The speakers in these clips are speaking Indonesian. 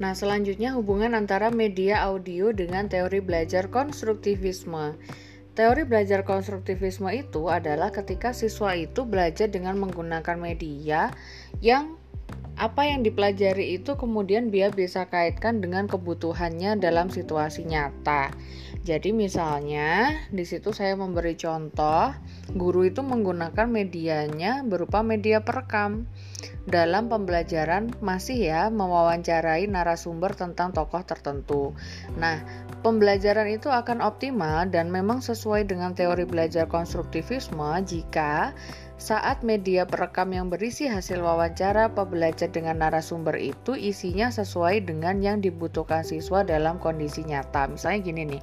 Nah, selanjutnya hubungan antara media audio dengan teori belajar konstruktivisme. Teori belajar konstruktivisme itu adalah ketika siswa itu belajar dengan menggunakan media yang apa yang dipelajari itu kemudian dia bisa kaitkan dengan kebutuhannya dalam situasi nyata. Jadi misalnya di situ saya memberi contoh, guru itu menggunakan medianya berupa media perekam. Dalam pembelajaran masih ya mewawancarai narasumber tentang tokoh tertentu. Nah, pembelajaran itu akan optimal dan memang sesuai dengan teori belajar konstruktivisme jika saat media perekam yang berisi hasil wawancara pembelajar dengan narasumber itu isinya sesuai dengan yang dibutuhkan siswa dalam kondisi nyata. Misalnya gini nih,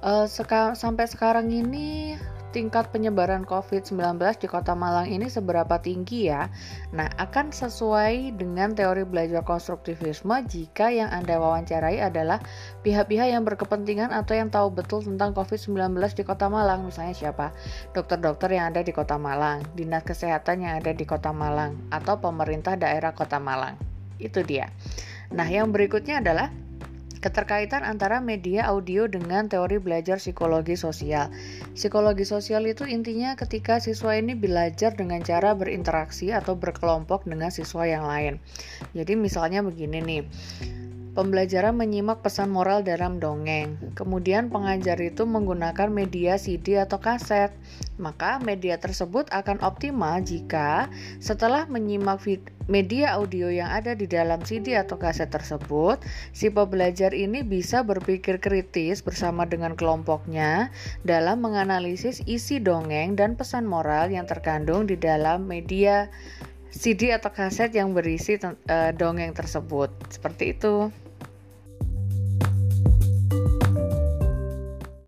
uh, seka sampai sekarang ini tingkat penyebaran COVID-19 di Kota Malang ini seberapa tinggi ya? Nah, akan sesuai dengan teori belajar konstruktivisme jika yang Anda wawancarai adalah pihak-pihak yang berkepentingan atau yang tahu betul tentang COVID-19 di Kota Malang. Misalnya siapa? Dokter-dokter yang ada di Kota Malang, dinas kesehatan yang ada di Kota Malang, atau pemerintah daerah Kota Malang. Itu dia. Nah, yang berikutnya adalah Keterkaitan antara media audio dengan teori belajar psikologi sosial. Psikologi sosial itu intinya ketika siswa ini belajar dengan cara berinteraksi atau berkelompok dengan siswa yang lain. Jadi misalnya begini nih. Pembelajaran menyimak pesan moral dalam dongeng. Kemudian pengajar itu menggunakan media CD atau kaset. Maka media tersebut akan optimal jika setelah menyimak media audio yang ada di dalam CD atau kaset tersebut, si pembelajar ini bisa berpikir kritis bersama dengan kelompoknya dalam menganalisis isi dongeng dan pesan moral yang terkandung di dalam media CD atau kaset yang berisi uh, dongeng tersebut. Seperti itu.